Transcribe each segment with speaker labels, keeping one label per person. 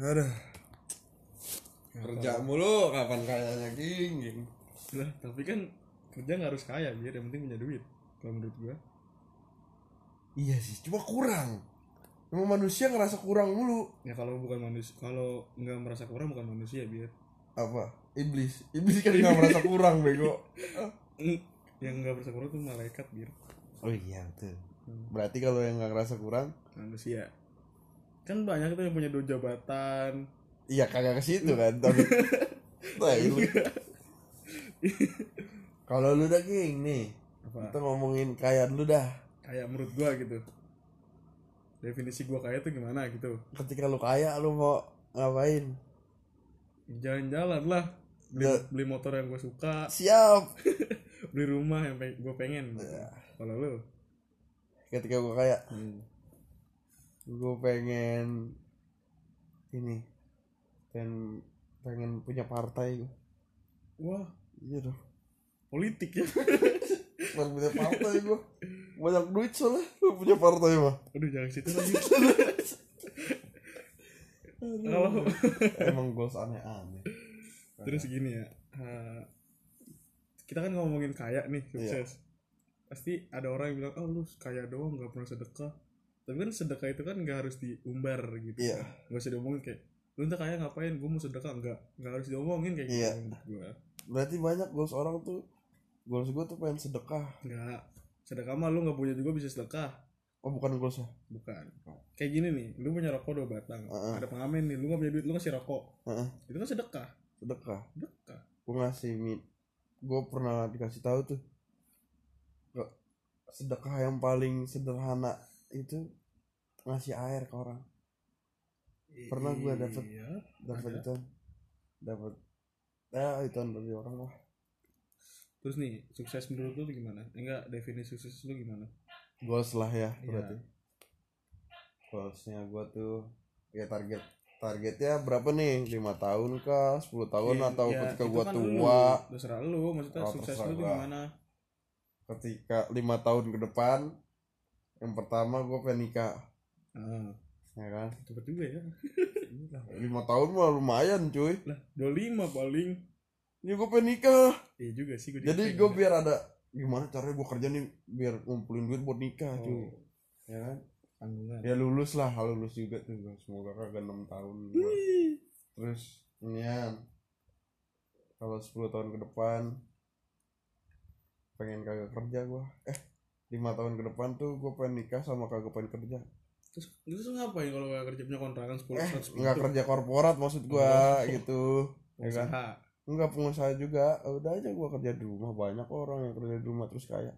Speaker 1: Aduh. Kerja mulu kapan kayaknya ging.
Speaker 2: lah tapi kan kerja nggak harus kaya biar yang penting punya duit kalau menurut gua
Speaker 1: Iya sih, cuma kurang. Emang manusia ngerasa kurang mulu.
Speaker 2: ya kalau bukan manusia kalau nggak merasa kurang bukan manusia biar
Speaker 1: Apa? Iblis. Iblis kan nggak merasa kurang bego.
Speaker 2: yang nggak merasa kurang tuh malaikat biar
Speaker 1: Oh iya betul. Berarti kalau yang nggak ngerasa kurang,
Speaker 2: manusia kan banyak tuh yang punya dua jabatan
Speaker 1: iya kagak ke situ kan. Tapi Nah. Kalau lu udah ging nih,
Speaker 2: apa
Speaker 1: kita ngomongin kaya dulu dah.
Speaker 2: kayak menurut gua gitu definisi gua kaya tuh gimana gitu
Speaker 1: Ketika lu kaya, lu mau ngapain?
Speaker 2: jalan-jalan lah beli, beli motor yang gue suka
Speaker 1: Siap.
Speaker 2: beli rumah yang gue pengen gitu. Kalau lu
Speaker 1: Ketika gua kaya,
Speaker 2: hmm.
Speaker 1: Gue pengen ini pengen pengen punya partai. Gua.
Speaker 2: wah
Speaker 1: iya dong
Speaker 2: politik ya.
Speaker 1: Pengen punya partai gue banyak duit soalnya gua punya partai mah.
Speaker 2: Aduh jangan situ. Lagi kalau
Speaker 1: emang goals aneh-aneh
Speaker 2: terus gini ya kita kan ngomongin kaya nih sukses. Pasti ada orang yang bilang oh lu kaya doang nggak pernah sedekah tapi kan sedekah itu kan nggak harus diumbar gitu.
Speaker 1: Iya.
Speaker 2: nggak usah diomongin kayak lu ntar kaya ngapain gue mau sedekah. Nggak nggak harus diomongin kayak
Speaker 1: Iya.
Speaker 2: gitu gua.
Speaker 1: Berarti banyak goals orang tuh goals gue tuh pengen sedekah.
Speaker 2: Nggak. Sedekah mah lu nggak punya juga bisa sedekah.
Speaker 1: Oh bukan goalsnya?
Speaker 2: Bukan. Kayak gini nih lu punya rokok dua batang.
Speaker 1: Heeh.
Speaker 2: ada pengamen nih lu nggak punya duit lu ngasih rokok.
Speaker 1: Heeh.
Speaker 2: itu kan sedekah.
Speaker 1: Sedekah.
Speaker 2: Sedekah.
Speaker 1: Gue ngasih mit gue pernah dikasih tahu tuh sedekah yang paling sederhana itu ngasih air ke orang. Pernah gua dapet.
Speaker 2: iya
Speaker 1: dapat
Speaker 2: Ada.
Speaker 1: itu dapat ya itu dari orang lah.
Speaker 2: Terus nih sukses menurut lu gimana? Enggak definisi sukses lu gimana?
Speaker 1: Goals lah ya
Speaker 2: Iya.
Speaker 1: berarti. Goalsnya gue tuh ya target targetnya berapa nih? Lima tahun kah? 10 tahun
Speaker 2: Ya,
Speaker 1: atau
Speaker 2: ya,
Speaker 1: ketika gue
Speaker 2: kan
Speaker 1: tua?
Speaker 2: Lu, terserah lu maksudnya
Speaker 1: Oh,
Speaker 2: sukses lu tuh gimana?
Speaker 1: Ketika lima tahun ke depan yang pertama gue pengen nikah
Speaker 2: ah
Speaker 1: ya kan?
Speaker 2: Cepet juga ya.
Speaker 1: Lima tahun mah lumayan cuy.
Speaker 2: Lah 25 paling.
Speaker 1: Ya gue pengen nikah.
Speaker 2: Iya juga sih gue
Speaker 1: jadi gue biar ada gimana caranya gue kerja nih biar ngumpulin duit buat nikah cuy.
Speaker 2: Oh,
Speaker 1: ya kan?
Speaker 2: Tanggungan.
Speaker 1: Ya lulus lah lulus juga tuh semoga kagak enam tahun.
Speaker 2: Wih.
Speaker 1: terus ini ya kalau 10 tahun ke depan pengen kagak kerja gua. Eh lima tahun ke depan tuh gue pengen nikah sama kagak pengen kerja
Speaker 2: terus terus lu ngapain kalau nggak kerja punya kontrakan 10
Speaker 1: eh
Speaker 2: 100
Speaker 1: nggak kerja korporat maksud gua
Speaker 2: Oh.
Speaker 1: gitu. ya kan
Speaker 2: usaha
Speaker 1: nggak pengusaha juga. Udah aja gua kerja di rumah banyak orang yang kerja di rumah terus kaya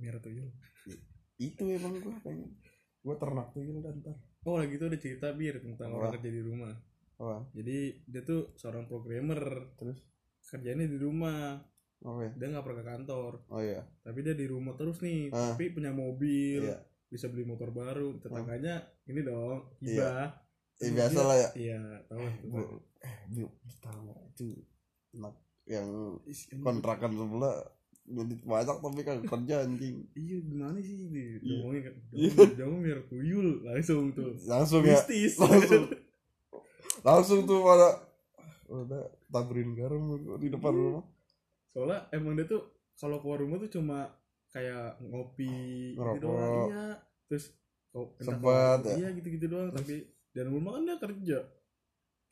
Speaker 2: merah tuyul.
Speaker 1: Itu emang gua pengen gua ternak tuyul dan ntar.
Speaker 2: Oh lagi tuh ada cerita bir tentang orang kerja di rumah.
Speaker 1: Wah,
Speaker 2: jadi dia tuh seorang programmer.
Speaker 1: Terus?
Speaker 2: Kerjanya di rumah.
Speaker 1: Oke.
Speaker 2: Dia nggak pernah ke kantor.
Speaker 1: Oh iya.
Speaker 2: Tapi dia di rumah terus nih.
Speaker 1: Ah.
Speaker 2: tapi punya mobil.
Speaker 1: Iya.
Speaker 2: Bisa beli motor baru tetangganya ini dong
Speaker 1: Iya.
Speaker 2: hibah.
Speaker 1: Eh,
Speaker 2: Terus
Speaker 1: biasa lah ya?
Speaker 2: Iya tahu lah
Speaker 1: eh tahu. Itu anak yang
Speaker 2: Is- emang-
Speaker 1: kontrakan sebelah. Jadi banyak tapi kagak kerja anjing.
Speaker 2: Iya gimana sih di
Speaker 1: Iya.
Speaker 2: ngomongin kan
Speaker 1: Iya.
Speaker 2: jangan biar tuyul langsung tuh.
Speaker 1: Langsung ya?
Speaker 2: Mistis.
Speaker 1: Langsung. Langsung tuh pada udah taburin garam di depan
Speaker 2: Iya.
Speaker 1: rumah.
Speaker 2: Soalnya emang dia tuh kalau keluar rumah tuh cuma kayak ngopi gitu
Speaker 1: Ngerokok.
Speaker 2: doang iya. Terus entah
Speaker 1: Sebat, ya.
Speaker 2: iya gitu gitu doang tapi dan rumah kan dia kerja.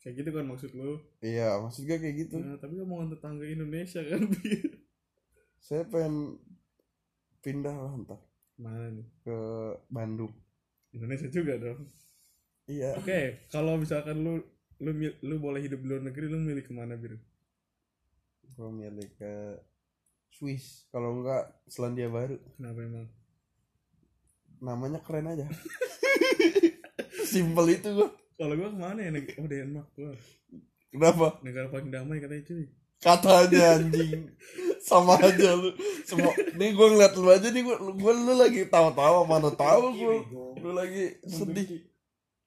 Speaker 2: Kayak gitu kan maksud lu.
Speaker 1: Iya maksud gue kayak gitu.
Speaker 2: Nah, tapi omongan tetangga Indonesia kan
Speaker 1: saya pengen pindah lah ntar
Speaker 2: mana nih?
Speaker 1: Ke Bandung.
Speaker 2: Indonesia juga dong.
Speaker 1: Iya.
Speaker 2: Oke kalau misalkan lu lu lu boleh hidup di luar negeri lu milih ke mana bir?
Speaker 1: Gue milih ke Swiss. Kalau enggak Selandia Baru.
Speaker 2: Kenapa emang?
Speaker 1: Namanya keren aja. Simpel itu gua.
Speaker 2: Kalau gua ke mana ya Neg- oh Denmark gua.
Speaker 1: Kenapa?
Speaker 2: Negara paling damai katanya cuy.
Speaker 1: Katanya anjing. Sama aja lu. Semua nih gue ngeliat lu aja nih gue gue lu lagi tawa-tawa mana tahu gue lu lagi sedih.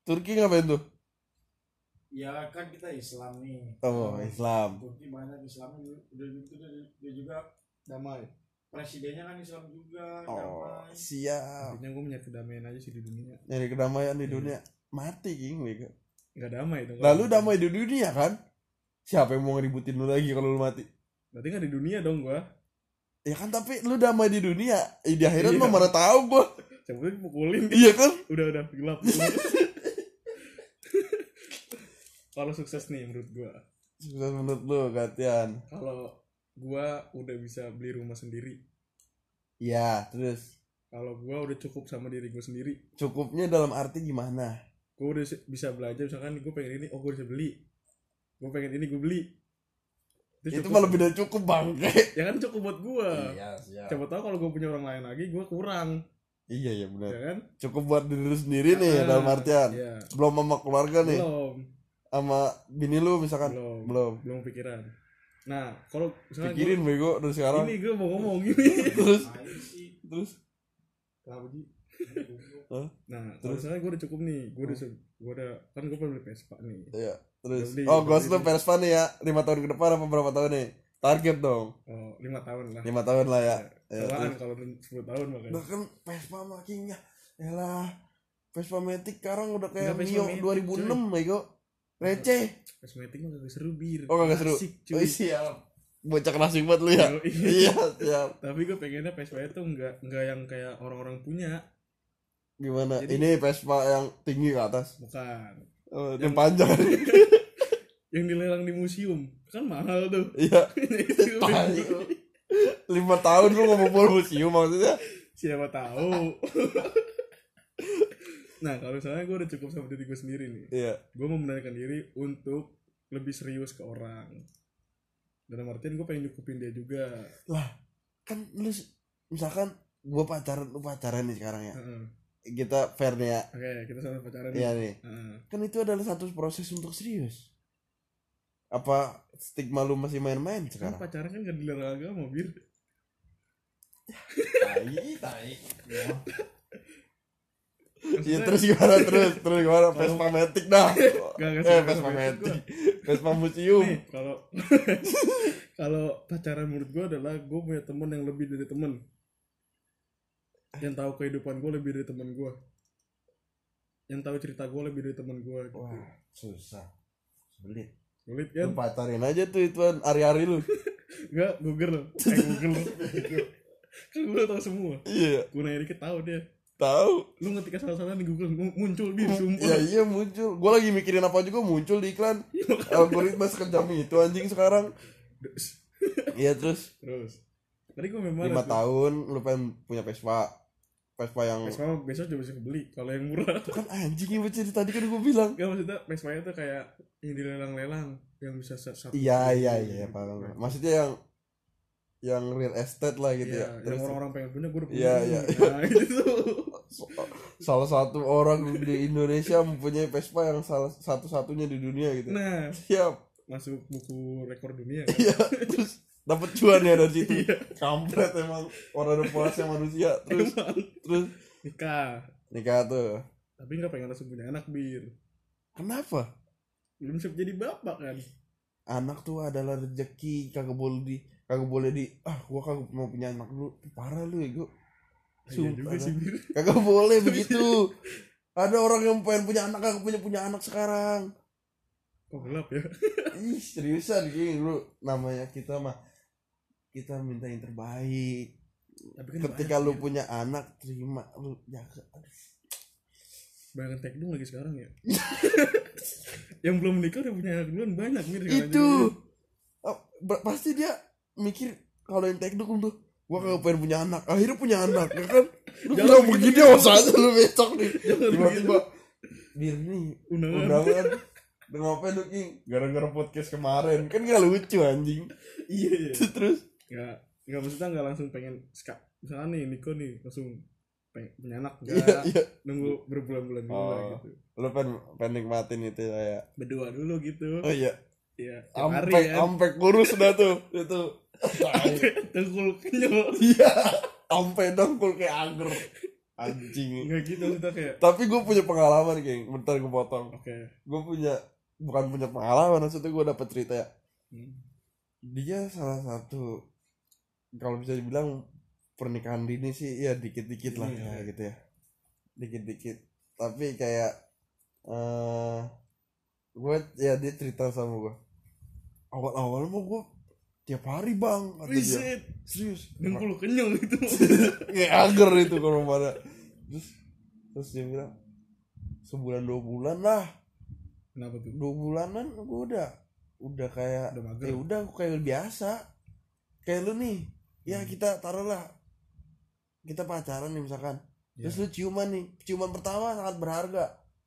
Speaker 1: Turki ngapain tuh?
Speaker 3: Ya kan kita Islam nih.
Speaker 1: oh Islam.
Speaker 3: Turki banyak Islam. Udah gitu dia juga
Speaker 2: damai.
Speaker 3: Presidennya kan Islam juga.
Speaker 1: oh
Speaker 3: damai.
Speaker 1: siap.
Speaker 2: Intinya gua mencari kedamaian aja sih di dunia.
Speaker 1: Nyari kedamaian di dunia. Mati king bego
Speaker 2: nggak damai dong.
Speaker 1: Lalu damai di dunia kan? Siapa yang mau ngeributin lu lagi kalau lu mati?
Speaker 2: Berarti nggak di dunia dong gua.
Speaker 1: Ya kan tapi lu damai di dunia. Eh, di akhirat
Speaker 2: Iya.
Speaker 1: mah mana tahu gua.
Speaker 2: Cabut pukulin?
Speaker 1: Iya kan?
Speaker 2: Udah udah. Gelap. Kalau sukses nih menurut gua.
Speaker 1: Sukses menurut lu gantian
Speaker 2: kalau gua udah bisa beli rumah sendiri.
Speaker 1: Ya terus?
Speaker 2: Kalau gua udah cukup sama diri gua sendiri.
Speaker 1: Cukupnya dalam arti gimana?
Speaker 2: Gue udah bisa belajar misalkan gue pengen ini oh gue bisa beli. Gue pengen ini gue beli.
Speaker 1: Itu mah lebih dari cukup bang.
Speaker 2: Ya kan cukup buat gue
Speaker 1: iya siap.
Speaker 2: Coba tahu kalau gue punya orang lain lagi gue kurang.
Speaker 1: Iya ya benar.
Speaker 2: Ya kan?
Speaker 1: Cukup buat diri lu sendiri nih
Speaker 2: Ah,
Speaker 1: dalam artian.
Speaker 2: Iya.
Speaker 1: belum sama keluarga nih?
Speaker 2: Belum.
Speaker 1: Sama bini lu misalkan?
Speaker 2: Belum.
Speaker 1: Belum.
Speaker 2: Belum pikiran nah kalau misalkan
Speaker 1: pikirin bego dari
Speaker 2: gua,
Speaker 1: sekarang.
Speaker 2: Ini gue mau ngomong gini.
Speaker 1: Terus?
Speaker 3: Sih?
Speaker 1: terus?
Speaker 2: Kenapa?
Speaker 1: Hah?
Speaker 2: nah kalau misalnya gue udah cukup nih gue udah gue udah kan gue beli Vespa nih.
Speaker 1: Iya, terus?
Speaker 2: Beli,
Speaker 1: oh lu
Speaker 2: beli.
Speaker 1: Vespa nih ya lima tahun ke depan apa berapa tahun nih? Target dong.
Speaker 2: Oh lima tahun lah.
Speaker 1: Lima tahun lah ya. Ya terus.
Speaker 2: kalau 10 tahun makanya?
Speaker 1: Udah kan Vespa makin ya. Yalah Vespa Matic sekarang udah kayak Mio
Speaker 2: Matic,
Speaker 1: 2006 bego receh.
Speaker 2: Kosmetik mah gak seru bir.
Speaker 1: Oh gak seru.
Speaker 2: Asik,
Speaker 1: oh,
Speaker 2: cuy.
Speaker 1: siap bocah klasik banget lu ya? Iya siap
Speaker 2: tapi gue pengennya Vespa itu nggak nggak yang kayak orang-orang punya.
Speaker 1: Gimana?
Speaker 2: Jadi-
Speaker 1: ini Vespa yang tinggi ke atas?
Speaker 2: Bukan.
Speaker 1: Oh, yang panjang
Speaker 2: yang dilelang di museum. Kan mahal tuh.
Speaker 1: Iya. Lima tahun lu ngomong museum maksudnya?
Speaker 2: Siapa tahu nah kalau misalnya gue udah cukup sama diri gue sendiri nih
Speaker 1: iya.
Speaker 2: gue membenarkan diri untuk lebih serius ke orang. Dalam artian gue pengen nyukupin dia juga.
Speaker 1: Lah kan lu misalkan gua pacaran lu pacaran nih sekarang ya.
Speaker 2: Heeh.
Speaker 1: kita fair nih ya.
Speaker 2: Oke kita sama pacaran nih.
Speaker 1: Iya nih.
Speaker 2: Heeh.
Speaker 1: kan itu adalah satu proses untuk serius. Apa stigma lu masih main-main
Speaker 2: kan
Speaker 1: sekarang?
Speaker 2: pacaran kan gak dilarang agama bir.
Speaker 3: Tai, tai. Ya.
Speaker 1: Iya terus gimana? Terus terus gimana? Vespa Matic dah.
Speaker 2: Gak, gak
Speaker 1: eh Vespa Matic. Vespa Museum
Speaker 2: kalau kalau pacaran menurut gue adalah gue punya temen yang lebih dari temen. Yang tahu kehidupan gue lebih dari temen gue yang tahu cerita gue lebih dari temen gue gitu.
Speaker 1: wah susah. Sulit.
Speaker 2: Sulit
Speaker 1: lu
Speaker 2: kan?
Speaker 1: pacarin aja tuh ituan hari-hari lu.
Speaker 2: Enggak google. Eh google. Kan gue tahu semua.
Speaker 1: Iya.
Speaker 2: Gue nanya dikit tahu dia
Speaker 1: tahu
Speaker 2: lu ngetik salah-salah di google mu- muncul bir sumpah
Speaker 1: Iya iya muncul. Gua lagi mikirin apa juga muncul di iklan. Algoritma sekejam itu anjing sekarang. Iya terus
Speaker 2: terus tadi gue memang
Speaker 1: lima tahun lu pengen punya Vespa. Vespa yang
Speaker 2: Vespa mah besok juga bisa kebeli kalau yang murah
Speaker 1: Itu kan anjing yang cerita tadi kan gua bilang.
Speaker 2: Gak maksudnya Vespa itu kayak yang dilelang-lelang yang bisa sa- satu
Speaker 1: Iya iya
Speaker 2: gitu.
Speaker 1: iya paham. Maksudnya yang yang real estate lah gitu
Speaker 2: Iya,
Speaker 1: ya. Terus
Speaker 2: orang-orang pengen punya gue udah punya.
Speaker 1: Iya, iya.
Speaker 2: Nah, itu tuh.
Speaker 1: salah satu orang di Indonesia mempunyai Vespa yang salah satu-satunya di dunia gitu.
Speaker 2: Nah,
Speaker 1: Siap.
Speaker 2: masuk buku rekor dunia. kan?
Speaker 1: Iya, terus dapat cuan ya dari situ.
Speaker 2: Iya.
Speaker 1: Kampret emang orang puasnya manusia. Terus
Speaker 2: Emang.
Speaker 1: terus
Speaker 2: Nikah.
Speaker 1: nikah tuh.
Speaker 2: Tapi gak pengen langsung punya anak bir.
Speaker 1: Kenapa?
Speaker 2: Belum siap jadi bapak kan.
Speaker 1: Anak tuh adalah rezeki kagak boleh di kagak boleh di ah gua kagak mau punya anak dulu parah lu ya gua
Speaker 2: Iya juga sih
Speaker 1: kagak boleh begitu ada orang yang pengen punya anak kagak punya punya anak sekarang
Speaker 2: Kok gelap ya?
Speaker 1: ih seriusan gini lu namanya kita mah kita minta yang terbaik
Speaker 2: Tapi kan
Speaker 1: ketika lu
Speaker 2: Bir.
Speaker 1: punya anak terima lu jaga.
Speaker 2: Banyak teknik lagi sekarang ya. yang belum menikah udah punya anak duluan banyak mir. sekarang
Speaker 1: itu. Oh, pasti dia mikir kalau yang teknik tuh gua kagak pengen punya anak. Akhirnya punya anak ya kan? Lu
Speaker 2: Jangan
Speaker 1: begini awas aja lu besok nih.
Speaker 2: Jangan
Speaker 1: tiba-tiba bir nih
Speaker 2: Undangan.
Speaker 1: undangan. Udah ngapain lu king gara-gara podcast kemarin. Kan gak lucu anjing.
Speaker 2: Iya iya.
Speaker 1: terus?
Speaker 2: Gak Gak maksudnya gak langsung pengen ska, Misalnya nih Niko nih langsung pengen punya anak
Speaker 1: iya
Speaker 2: Gak
Speaker 1: iya.
Speaker 2: Nunggu berbulan-bulan dulu
Speaker 1: Oh.
Speaker 2: gitu.
Speaker 1: Lu pengen pengen nikmatin itu ya?
Speaker 2: Berdua dulu gitu.
Speaker 1: Oh iya
Speaker 2: Iya
Speaker 1: ampe
Speaker 2: kan.
Speaker 1: ampe kurus dah tuh itu.
Speaker 2: Tengkul kenyal.
Speaker 1: Iya ampe dongkul kayak angger anjing.
Speaker 2: Enggak gitu maksudnya kayak
Speaker 1: tapi gue punya pengalaman king bentar gue potong.
Speaker 2: Oke.
Speaker 1: Gue punya bukan punya pengalaman maksudnya gue dapet cerita ya.
Speaker 2: Hmm.
Speaker 1: dia salah satu kalau bisa dibilang pernikahan dini sih ya dikit-dikit lah
Speaker 2: Iya.
Speaker 1: ya gitu ya. Dikit-dikit. Tapi kayak eh gue ya dia cerita sama gue awal-awal mau gue tiap hari bang kata dia
Speaker 2: Riset.
Speaker 1: serius
Speaker 2: Dengkul kenyang itu.
Speaker 1: kayak agar itu kalau mana terus terus dia bilang sebulan dua bulan lah
Speaker 2: Kenapa tuh?
Speaker 1: dua bulanan gue udah udah kayak
Speaker 2: Udah mager.
Speaker 1: ya udah gue kayak biasa kayak lu nih ya
Speaker 2: Hmm.
Speaker 1: kita taruhlah kita pacaran nih misalkan
Speaker 2: Ya.
Speaker 1: terus lu ciuman nih ciuman pertama sangat berharga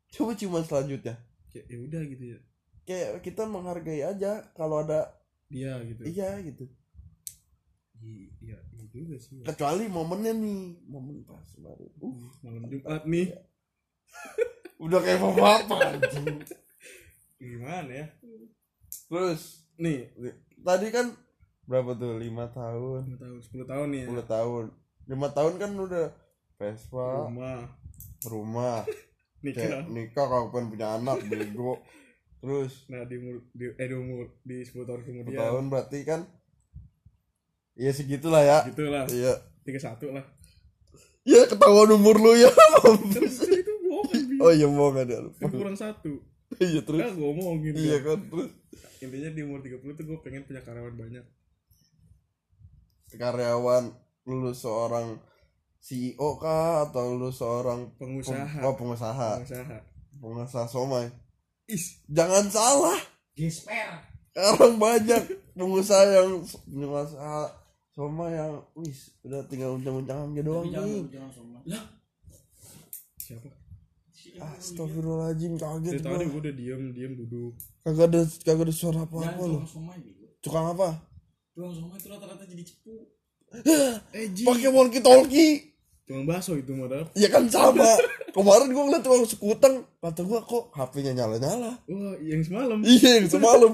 Speaker 1: coba ciuman selanjutnya
Speaker 2: Kayak ya udah gitu ya.
Speaker 1: kayak kita menghargai aja kalau ada
Speaker 2: Dia gitu.
Speaker 1: iya gitu
Speaker 2: Iya, iya juga sih.
Speaker 1: kecuali momennya nih momen pas baru uh,
Speaker 2: Malam Jumat nih.
Speaker 1: udah kayak apa anjing
Speaker 2: Gimana ya?
Speaker 1: terus
Speaker 2: Nih,
Speaker 1: tadi kan berapa tuh lima tahun
Speaker 2: 5 tahun, 10 tahun nih ya.
Speaker 1: 10 tahun lima tahun kan udah Vespa
Speaker 2: Rumah,
Speaker 1: rumah
Speaker 2: nikah.
Speaker 1: nikah kalau pengen punya anak bego terus
Speaker 2: Nah, di umur di eh di umur di 10 tahun
Speaker 1: 10
Speaker 2: kemudian.
Speaker 1: tahun berarti kan Iya segitulah ya
Speaker 2: Gitu lah.
Speaker 1: Iya
Speaker 2: 31 lah.
Speaker 1: Ya ketahuan umur lu ya
Speaker 2: Terus itu bohong. Bi.
Speaker 1: Oh iya mau gak ada lupa
Speaker 2: kurang satu.
Speaker 1: Iya terus
Speaker 2: Nah, ngomongin.
Speaker 1: Iya
Speaker 2: kan.
Speaker 1: kan terus
Speaker 2: Intinya di umur 30 tuh gue pengen punya karyawan banyak.
Speaker 1: Karyawan Lu seorang CEO kah Atau lu seorang
Speaker 2: Pengusaha.
Speaker 1: Oh pengusaha
Speaker 2: Pengusaha.
Speaker 1: Pengusaha somai
Speaker 2: Is,
Speaker 1: Jangan salah
Speaker 3: Gisper.
Speaker 1: Sekarang banyak pengusaha yang Pengusaha somai yang Wis udah tinggal uncang-uncang aja doang nih.
Speaker 3: Lah,
Speaker 2: siapa?
Speaker 1: Astagfirullahaladzim kaget
Speaker 2: Dari tadi
Speaker 1: gua
Speaker 2: gue udah diem, diem duduk.
Speaker 1: Kagak ada kagak ada suara
Speaker 3: tukang somai bego.
Speaker 1: Tukang apa?
Speaker 3: Tukang somai itu rata-rata jadi cepu.
Speaker 2: Eh.
Speaker 1: Pakai walkie talkie
Speaker 2: Tukang bakso itu modal.
Speaker 1: Ya kan sama Kemarin gua ngeliat tukang sekutang Kata gua kok HP-nya nyala-nyala
Speaker 2: Wah, yang semalam.
Speaker 1: Iya yang semalam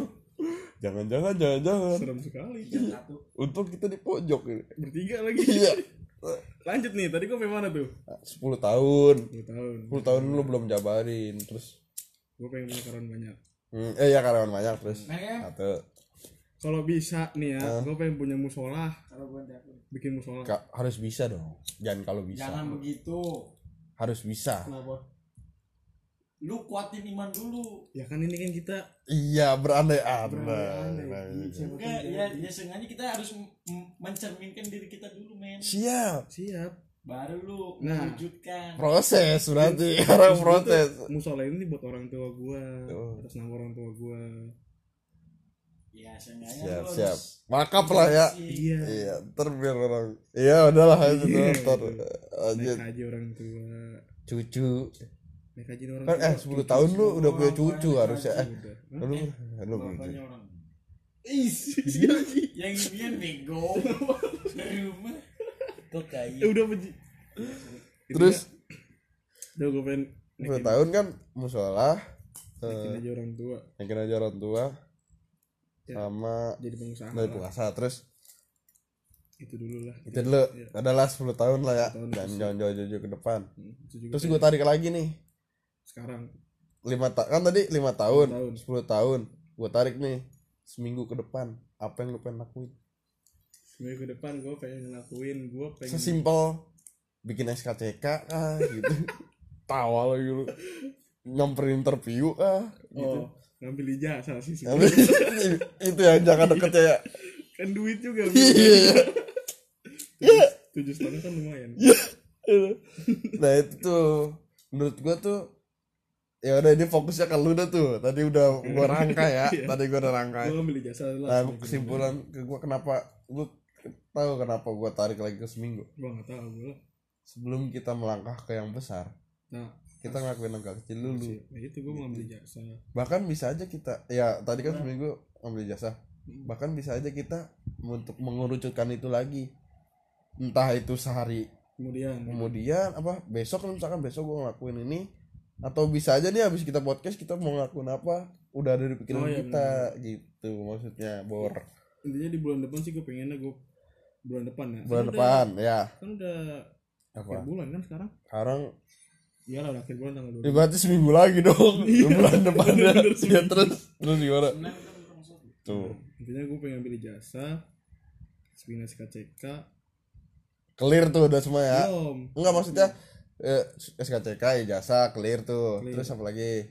Speaker 1: Jangan-jangan jangan-jangan
Speaker 2: Serem sekali.
Speaker 3: Jam satu.
Speaker 1: Untung kita di pojok ini
Speaker 2: Bertiga lagi.
Speaker 1: Iya
Speaker 2: Lanjut nih, tadi gue sampai mana tuh?
Speaker 1: 10 tahun
Speaker 2: 10 tahun.
Speaker 1: 10 tahun lu belum jabarin Terus
Speaker 2: Gue pengen punya karyawan banyak.
Speaker 1: hmm, Eh ya karyawan banyak terus
Speaker 3: Nah, kan?
Speaker 1: Satu
Speaker 2: Kalau bisa nih ya, gue pengen punya musola,
Speaker 3: Kalau gue telepon.
Speaker 2: bikin musola.
Speaker 1: Ka- Harus bisa dong Jangan kalau bisa
Speaker 3: Jangan begitu.
Speaker 1: Harus bisa
Speaker 2: Kenapa?
Speaker 3: Lu kuatin iman dulu.
Speaker 2: Ya kan ini kan kita
Speaker 1: Iya berandai-andai. Nah,
Speaker 2: Iya,
Speaker 1: gitu.
Speaker 3: Enggak, ya, ya sengaja kita harus mencerminkan diri kita dulu, men.
Speaker 1: Siap
Speaker 2: siap.
Speaker 3: Baru lu
Speaker 2: Nah.
Speaker 3: mewujudkan.
Speaker 1: Proses berarti Orang proses
Speaker 2: gua Musola ini buat orang tua gue,
Speaker 1: Oh.
Speaker 2: atas nama orang tua gue.
Speaker 3: Ya,
Speaker 1: Siap siap Makap lah ya
Speaker 2: Iya.
Speaker 1: Iya, ntar biar orang. Iya, udahlah itu
Speaker 2: Iya,
Speaker 1: ntar. Lanjut.
Speaker 2: Naik haji orang tua.
Speaker 1: Cucu.
Speaker 2: Naik haji orang
Speaker 1: Kan
Speaker 2: tua.
Speaker 1: eh 10 tahun lu udah punya cucu harusnya. Eh,
Speaker 2: Udah.
Speaker 1: lu lu
Speaker 3: orang.
Speaker 2: Is, iya.
Speaker 3: Yang ini bego. Dari rumah. Kok kayu.
Speaker 2: Ya udah benci.
Speaker 1: Terus
Speaker 2: Udah gue pengen
Speaker 1: 10 tahun kan musola
Speaker 2: naikin
Speaker 1: eh
Speaker 2: aja orang tua
Speaker 1: naikin aja orang tua
Speaker 2: Ya.
Speaker 1: sama
Speaker 2: jadi pengusaha
Speaker 1: dari
Speaker 2: lah.
Speaker 1: puasa terus?
Speaker 2: Itu dulu lah.
Speaker 1: Itu dulu?
Speaker 2: Iya.
Speaker 1: adalah 10 tahun lah ya.
Speaker 2: 10 tahun
Speaker 1: dan jauh-jauh ke depan.
Speaker 2: Hmm,
Speaker 1: terus gue tarik lagi nih.
Speaker 2: Sekarang.
Speaker 1: Lima ta kan tadi lima tahun,
Speaker 2: tahun.
Speaker 1: 10 tahun. Gue tarik nih seminggu ke depan. Apa yang lu pengen lakuin?
Speaker 2: Seminggu ke depan gue pengen ngelakuin gue pengen
Speaker 1: sesimpel bikin SKCK ah gitu. Tawa lagi lu. Nyamperin interview ah gitu.
Speaker 2: Oh ngambil ijazah sih sih
Speaker 1: itu yang jangan deket ya.
Speaker 2: Kan duit juga
Speaker 1: Iya.
Speaker 2: tujuh, tujuh setengah kan lumayan.
Speaker 1: Nah itu tuh menurut gua tuh ya udah ini fokusnya ke lu dah tuh. Tadi udah gua rangkai ya.
Speaker 2: Iya.
Speaker 1: tadi gua udah rangkai
Speaker 2: gue ngambil ijazah lah.
Speaker 1: Nah kesimpulan ke gua kenapa lu tahu kenapa gua tarik lagi ke seminggu.
Speaker 2: Gue nggak tahu gue
Speaker 1: sebelum kita melangkah ke yang besar
Speaker 2: nah
Speaker 1: kita ngelakuin langkah kecil dulu.
Speaker 2: Nah itu gue mau ngambil ijazah
Speaker 1: bahkan bisa aja kita ya tadi kan
Speaker 3: Nah.
Speaker 1: seminggu ambil jasa.
Speaker 2: Hmm.
Speaker 1: bahkan bisa aja kita untuk mengerucutkan itu lagi. Entah itu sehari
Speaker 2: kemudian.
Speaker 1: kemudian apa besok kan misalkan besok gua ngelakuin ini atau bisa aja nih habis kita podcast kita mau ngelakuin apa udah ada di pikiran
Speaker 2: Oh, iya,
Speaker 1: kita gitu maksudnya bor.
Speaker 2: Intinya di bulan depan sih gue pengennya gue bulan depan ya.
Speaker 1: Bulan
Speaker 2: Kan
Speaker 1: depan ya.
Speaker 2: udah, kan udah
Speaker 1: apa?
Speaker 2: bulan kan sekarang?
Speaker 1: Sekarang
Speaker 2: iya lah akhir bulan tanggal
Speaker 1: ya
Speaker 2: 20
Speaker 1: berarti seminggu lagi dong. Bulan depannya.
Speaker 2: Bener,
Speaker 1: ya terus? Terus gimana? Tuh.
Speaker 2: Intinya gue pengen ambil ijazah Spina SKCK
Speaker 1: clear tuh udah semua ya?
Speaker 2: Belum.
Speaker 1: Enggak maksudnya eh, SKCK ijazah clear tuh.
Speaker 2: Clear.
Speaker 1: terus apa lagi?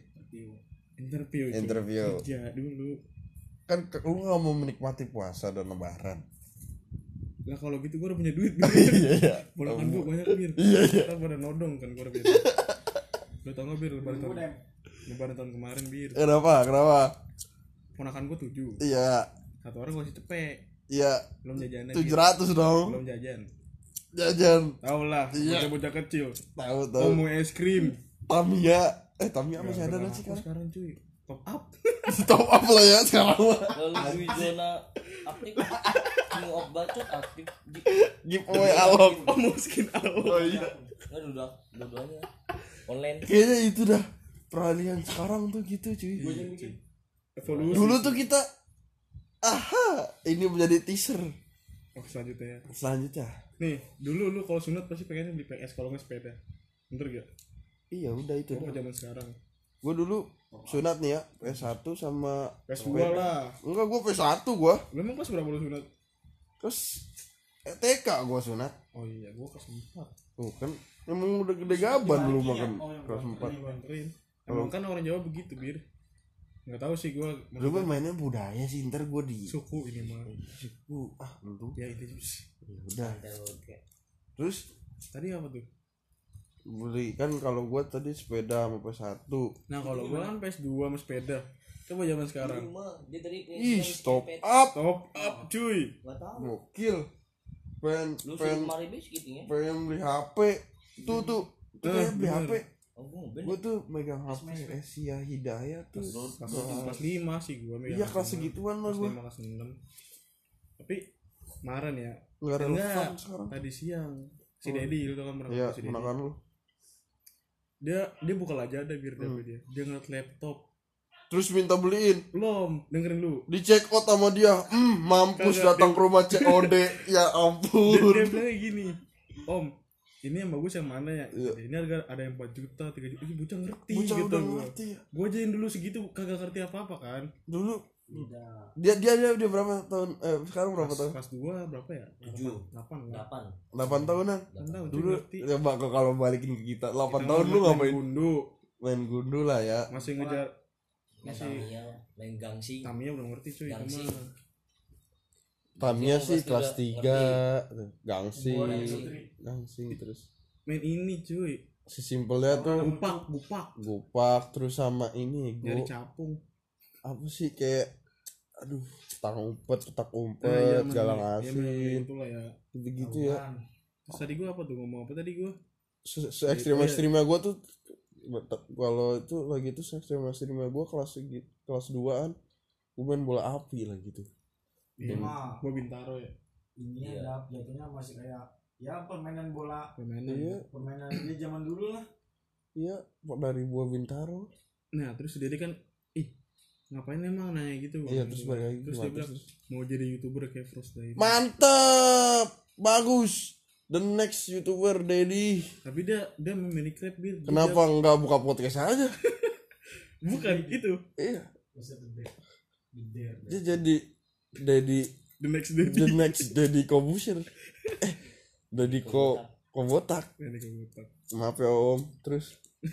Speaker 2: Interview. Cuy.
Speaker 1: Interview.
Speaker 2: kerja dulu.
Speaker 1: Kan lu nggak mau menikmati puasa dan lebaran?
Speaker 2: Lah kalau gitu gue udah punya duit.
Speaker 1: Iya iya.
Speaker 2: Ponakan gue banyak bir
Speaker 1: Iya, iya.
Speaker 2: Kita pada nodong kan gue udah bir Lu tau gak bir lebaran tahun Lebaran tahun kemarin bir?
Speaker 1: Kenapa? Kenapa?
Speaker 2: Ponakan gue tujuh.
Speaker 1: Iya.
Speaker 2: Satu orang gue cepet
Speaker 1: iya.
Speaker 2: Belum jajan
Speaker 1: tujuh ratus dong.
Speaker 2: Belum jajan.
Speaker 1: Jajan.
Speaker 2: Tau lah
Speaker 1: Iya.
Speaker 2: Bocah-bocah kecil.
Speaker 1: Tahu tahu
Speaker 2: mau es krim.
Speaker 1: Tamiya eh Tamiya masih ada
Speaker 2: Udah
Speaker 1: nggak sih sekarang?
Speaker 2: sekarang cuy? Top up.
Speaker 1: Top up lah ya sekarang
Speaker 4: Lalu di zona aktif New of bacot aktif. Di
Speaker 1: giveaway alok.
Speaker 2: Oh mau skin awal
Speaker 1: oh iya.
Speaker 4: Nggak udah dua-duanya online.
Speaker 1: Kayaknya itu dah peralihan sekarang tuh gitu cuy.
Speaker 2: Evolusi.
Speaker 1: Dulu tuh kita aha ini menjadi teaser.
Speaker 2: Oh selanjutnya ya.
Speaker 1: Selanjutnya.
Speaker 2: Nih dulu lu kalau sunat pasti pengennya beli PS kalau nggak sepeda. Bener gak?
Speaker 1: iya udah itu
Speaker 2: Oh zaman sekarang.
Speaker 1: Gue dulu sunat nih ya PS1 sama
Speaker 2: PS2 lah.
Speaker 1: Enggak gue PS1 gue
Speaker 2: Lu emang kelas berapa lu sunat?
Speaker 1: terus eh, TK gue sunat.
Speaker 2: Oh iya gua kelas 4
Speaker 1: tuh kan emang udah gede gaban dulu makan kelas 4
Speaker 2: Nganterin Emang kan orang Jawa begitu bir. Nggak tahu sih gua
Speaker 1: lu kan mainnya budaya sih ntar gue di
Speaker 2: suku ini mah.
Speaker 1: Suku ah lu
Speaker 2: Ya itu
Speaker 1: ya udah.
Speaker 4: Oke.
Speaker 1: Terus?
Speaker 2: Tadi apa tuh?
Speaker 1: beli kan kalau gue tadi sepeda sama PS1
Speaker 2: Nah kalau gua kan PS2 sama sepeda. Coba zaman sekarang.
Speaker 4: Dia tadi
Speaker 1: ih stop up.
Speaker 2: Top up cuy.
Speaker 4: Gak tau
Speaker 1: gokil. Pengen
Speaker 4: Lu
Speaker 1: pengen
Speaker 4: ya
Speaker 1: pengen beli HP tuh tuh. Tuh
Speaker 2: Eh,
Speaker 1: kayak beli. HP
Speaker 4: Oh gue
Speaker 1: gue tuh megang HP Asia Hidayah tuh.
Speaker 2: Kelas, kelas 5 sih gua
Speaker 1: iya kelas segituan lah
Speaker 2: Kelas
Speaker 1: gue
Speaker 2: 5 kelas 6 Tapi kemarin ya
Speaker 1: nggak relevan sekarang.
Speaker 2: Tadi siang. Si Dedi lu tau kan pernah
Speaker 1: iya
Speaker 2: ketemu si Dedi
Speaker 1: lu.
Speaker 2: Dia dia buka aja ada biar
Speaker 1: Hmm.
Speaker 2: dia. Dia ngeliat laptop.
Speaker 1: Terus minta beliin.
Speaker 2: Belum dengerin lu.
Speaker 1: Di check out sama dia. Hmm mampus
Speaker 2: Kagak,
Speaker 1: datang ke rumah COD ya
Speaker 2: dia,
Speaker 1: ampun.
Speaker 2: dia bilang gini om ini yang bagus yang mana ya?
Speaker 1: Iya.
Speaker 2: ini harga ada yang 4 juta 3 juta. Ini bocah ngerti
Speaker 1: bocah
Speaker 2: gitu
Speaker 1: udah
Speaker 2: gua.
Speaker 1: ngerti ya.
Speaker 2: Gua ajain dulu segitu kagak ngerti apa apa kan?
Speaker 1: Dulu dia dia dia, dia berapa tahun eh sekarang berapa
Speaker 2: pas,
Speaker 1: tahun?
Speaker 2: pas dua berapa ya?
Speaker 4: Tujuh.
Speaker 2: delapan
Speaker 4: delapan.
Speaker 1: 8 tahunan?
Speaker 2: Delapan tahun
Speaker 1: dulu ya bak kalau balikin ke kita 8
Speaker 2: Kita
Speaker 1: tahun lu
Speaker 2: main
Speaker 1: ngapain?
Speaker 2: gundu.
Speaker 1: Main gundu lah ya.
Speaker 2: Masih ngejar
Speaker 4: Main
Speaker 2: masih
Speaker 4: main gangsing
Speaker 2: Tamiya udah ngerti cuy
Speaker 4: Gangsing.
Speaker 1: Tamiya
Speaker 4: Kelas
Speaker 1: sih kelas
Speaker 4: ngerti.
Speaker 1: 3 gangsing
Speaker 4: Gangsing.
Speaker 1: gangsing terus.
Speaker 2: Main ini cuy.
Speaker 1: Sesimpelnya tuh
Speaker 2: bupak bupak
Speaker 1: gupak terus sama ini
Speaker 2: nyari
Speaker 1: gue
Speaker 2: capung.
Speaker 1: Apa sih kayak aduh petak umpet petak
Speaker 2: Eh, iya,
Speaker 1: umpet
Speaker 2: main-
Speaker 1: galang
Speaker 2: iya, main-
Speaker 1: asin
Speaker 2: itu ya.
Speaker 1: Gitu gitu ya
Speaker 2: terus tadi gua apa tuh ngomong apa tadi gua?
Speaker 1: Se, se ekstrim ekstrimnya gue tuh kalau itu lagi tuh se ekstrim ekstrimnya gue kelas kelas 2an gue main bola api lah gitu
Speaker 2: Iya,
Speaker 5: mah.
Speaker 2: gua bintaro ya?
Speaker 5: Ini
Speaker 4: Iya.
Speaker 5: ada jatuhnya masih kayak ya permainan bola.
Speaker 2: Permainan
Speaker 1: iya.
Speaker 5: permainan dia zaman dulu lah.
Speaker 1: Iya dari buah bintaro?
Speaker 2: Nah terus dia kan ih ngapain emang nanya gitu
Speaker 1: iya terus balik lagi
Speaker 2: terus dia bilang mau jadi youtuber kayak Frost Day
Speaker 1: mantep! Bagus! The next youtuber Dedi
Speaker 2: tapi dia dia main Minecraft bir Dia-
Speaker 1: kenapa nggak buka podcast aja?
Speaker 2: Bukan itu
Speaker 1: iya. Dia jadi Dedi
Speaker 2: the next day
Speaker 1: the next Dedi Kobusir eh Dedi ko kobotak. Maaf ya om. Terus?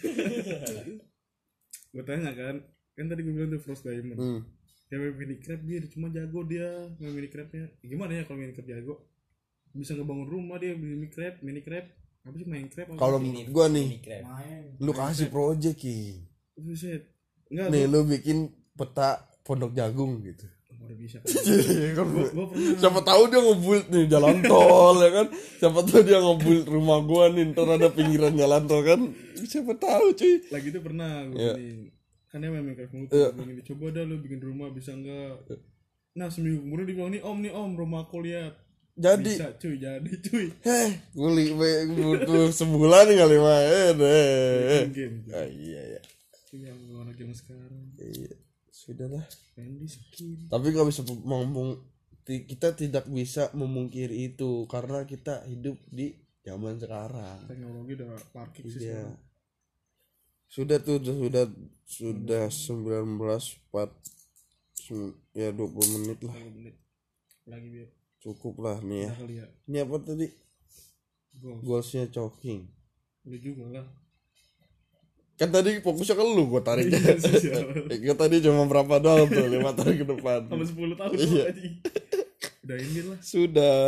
Speaker 2: Gue tanya kan kan tadi gue bilang tuh Frost Diamond.
Speaker 1: Hmm.
Speaker 2: dia main Minecraft bir cuma jago dia main Minecraftnya gimana ya kalau Minecraft jago? Bisa ngebangun rumah dia beli Minecraft Minecraft apa sih Minecraft
Speaker 1: kalau
Speaker 4: Mini-
Speaker 1: gua nih
Speaker 4: Minecraft.
Speaker 5: main.
Speaker 1: lu kasih project King
Speaker 2: buset. Enggak
Speaker 1: nih lu bikin peta pondok jagung gitu
Speaker 2: bisa.
Speaker 1: Kan
Speaker 2: gue gue pernah
Speaker 1: siapa tahu dia ngebuild nih jalan tol ya kan? Siapa tahu dia ngebuild rumah gua nih ntar ada pinggiran jalan tol kan? Siapa tahu cuy.
Speaker 2: Lagi itu pernah gue
Speaker 1: Iya.
Speaker 2: bikin kan dia main Minecraft mulu
Speaker 1: Iya.
Speaker 2: tuh bikin coba dah lu bikin rumah bisa enggak nah seminggu kemudian dia bilang nih om nih om rumah aku lihat.
Speaker 1: Jadi.
Speaker 2: Bisa cuy jadi cuy.
Speaker 1: Heh guli butuh sebulan kali main eh
Speaker 2: game
Speaker 1: ah, iya iya.
Speaker 2: Itu yang orang game sekarang.
Speaker 1: Iya sudahlah tapi nggak bisa ngomong kita tidak bisa memungkiri itu karena kita hidup di zaman sekarang.
Speaker 2: Teknologi udah parkir sih
Speaker 1: iya. sudah tuh sudah sudah sudah 19 4 sem- ya 20 menit lah.
Speaker 2: Menit. Lagi biar
Speaker 1: cukup lah nih ya.
Speaker 2: Ya.
Speaker 1: Ini apa tadi?
Speaker 2: Goals.
Speaker 1: goalsnya choking
Speaker 2: lu juga lah
Speaker 1: kan tadi fokusnya ke lu gue tariknya
Speaker 2: Iya
Speaker 1: tadi cuma berapa doang tuh lima tahun ke depan.
Speaker 2: Sama 10 tahun
Speaker 1: Iya.
Speaker 2: Udah ini lah.
Speaker 1: sudah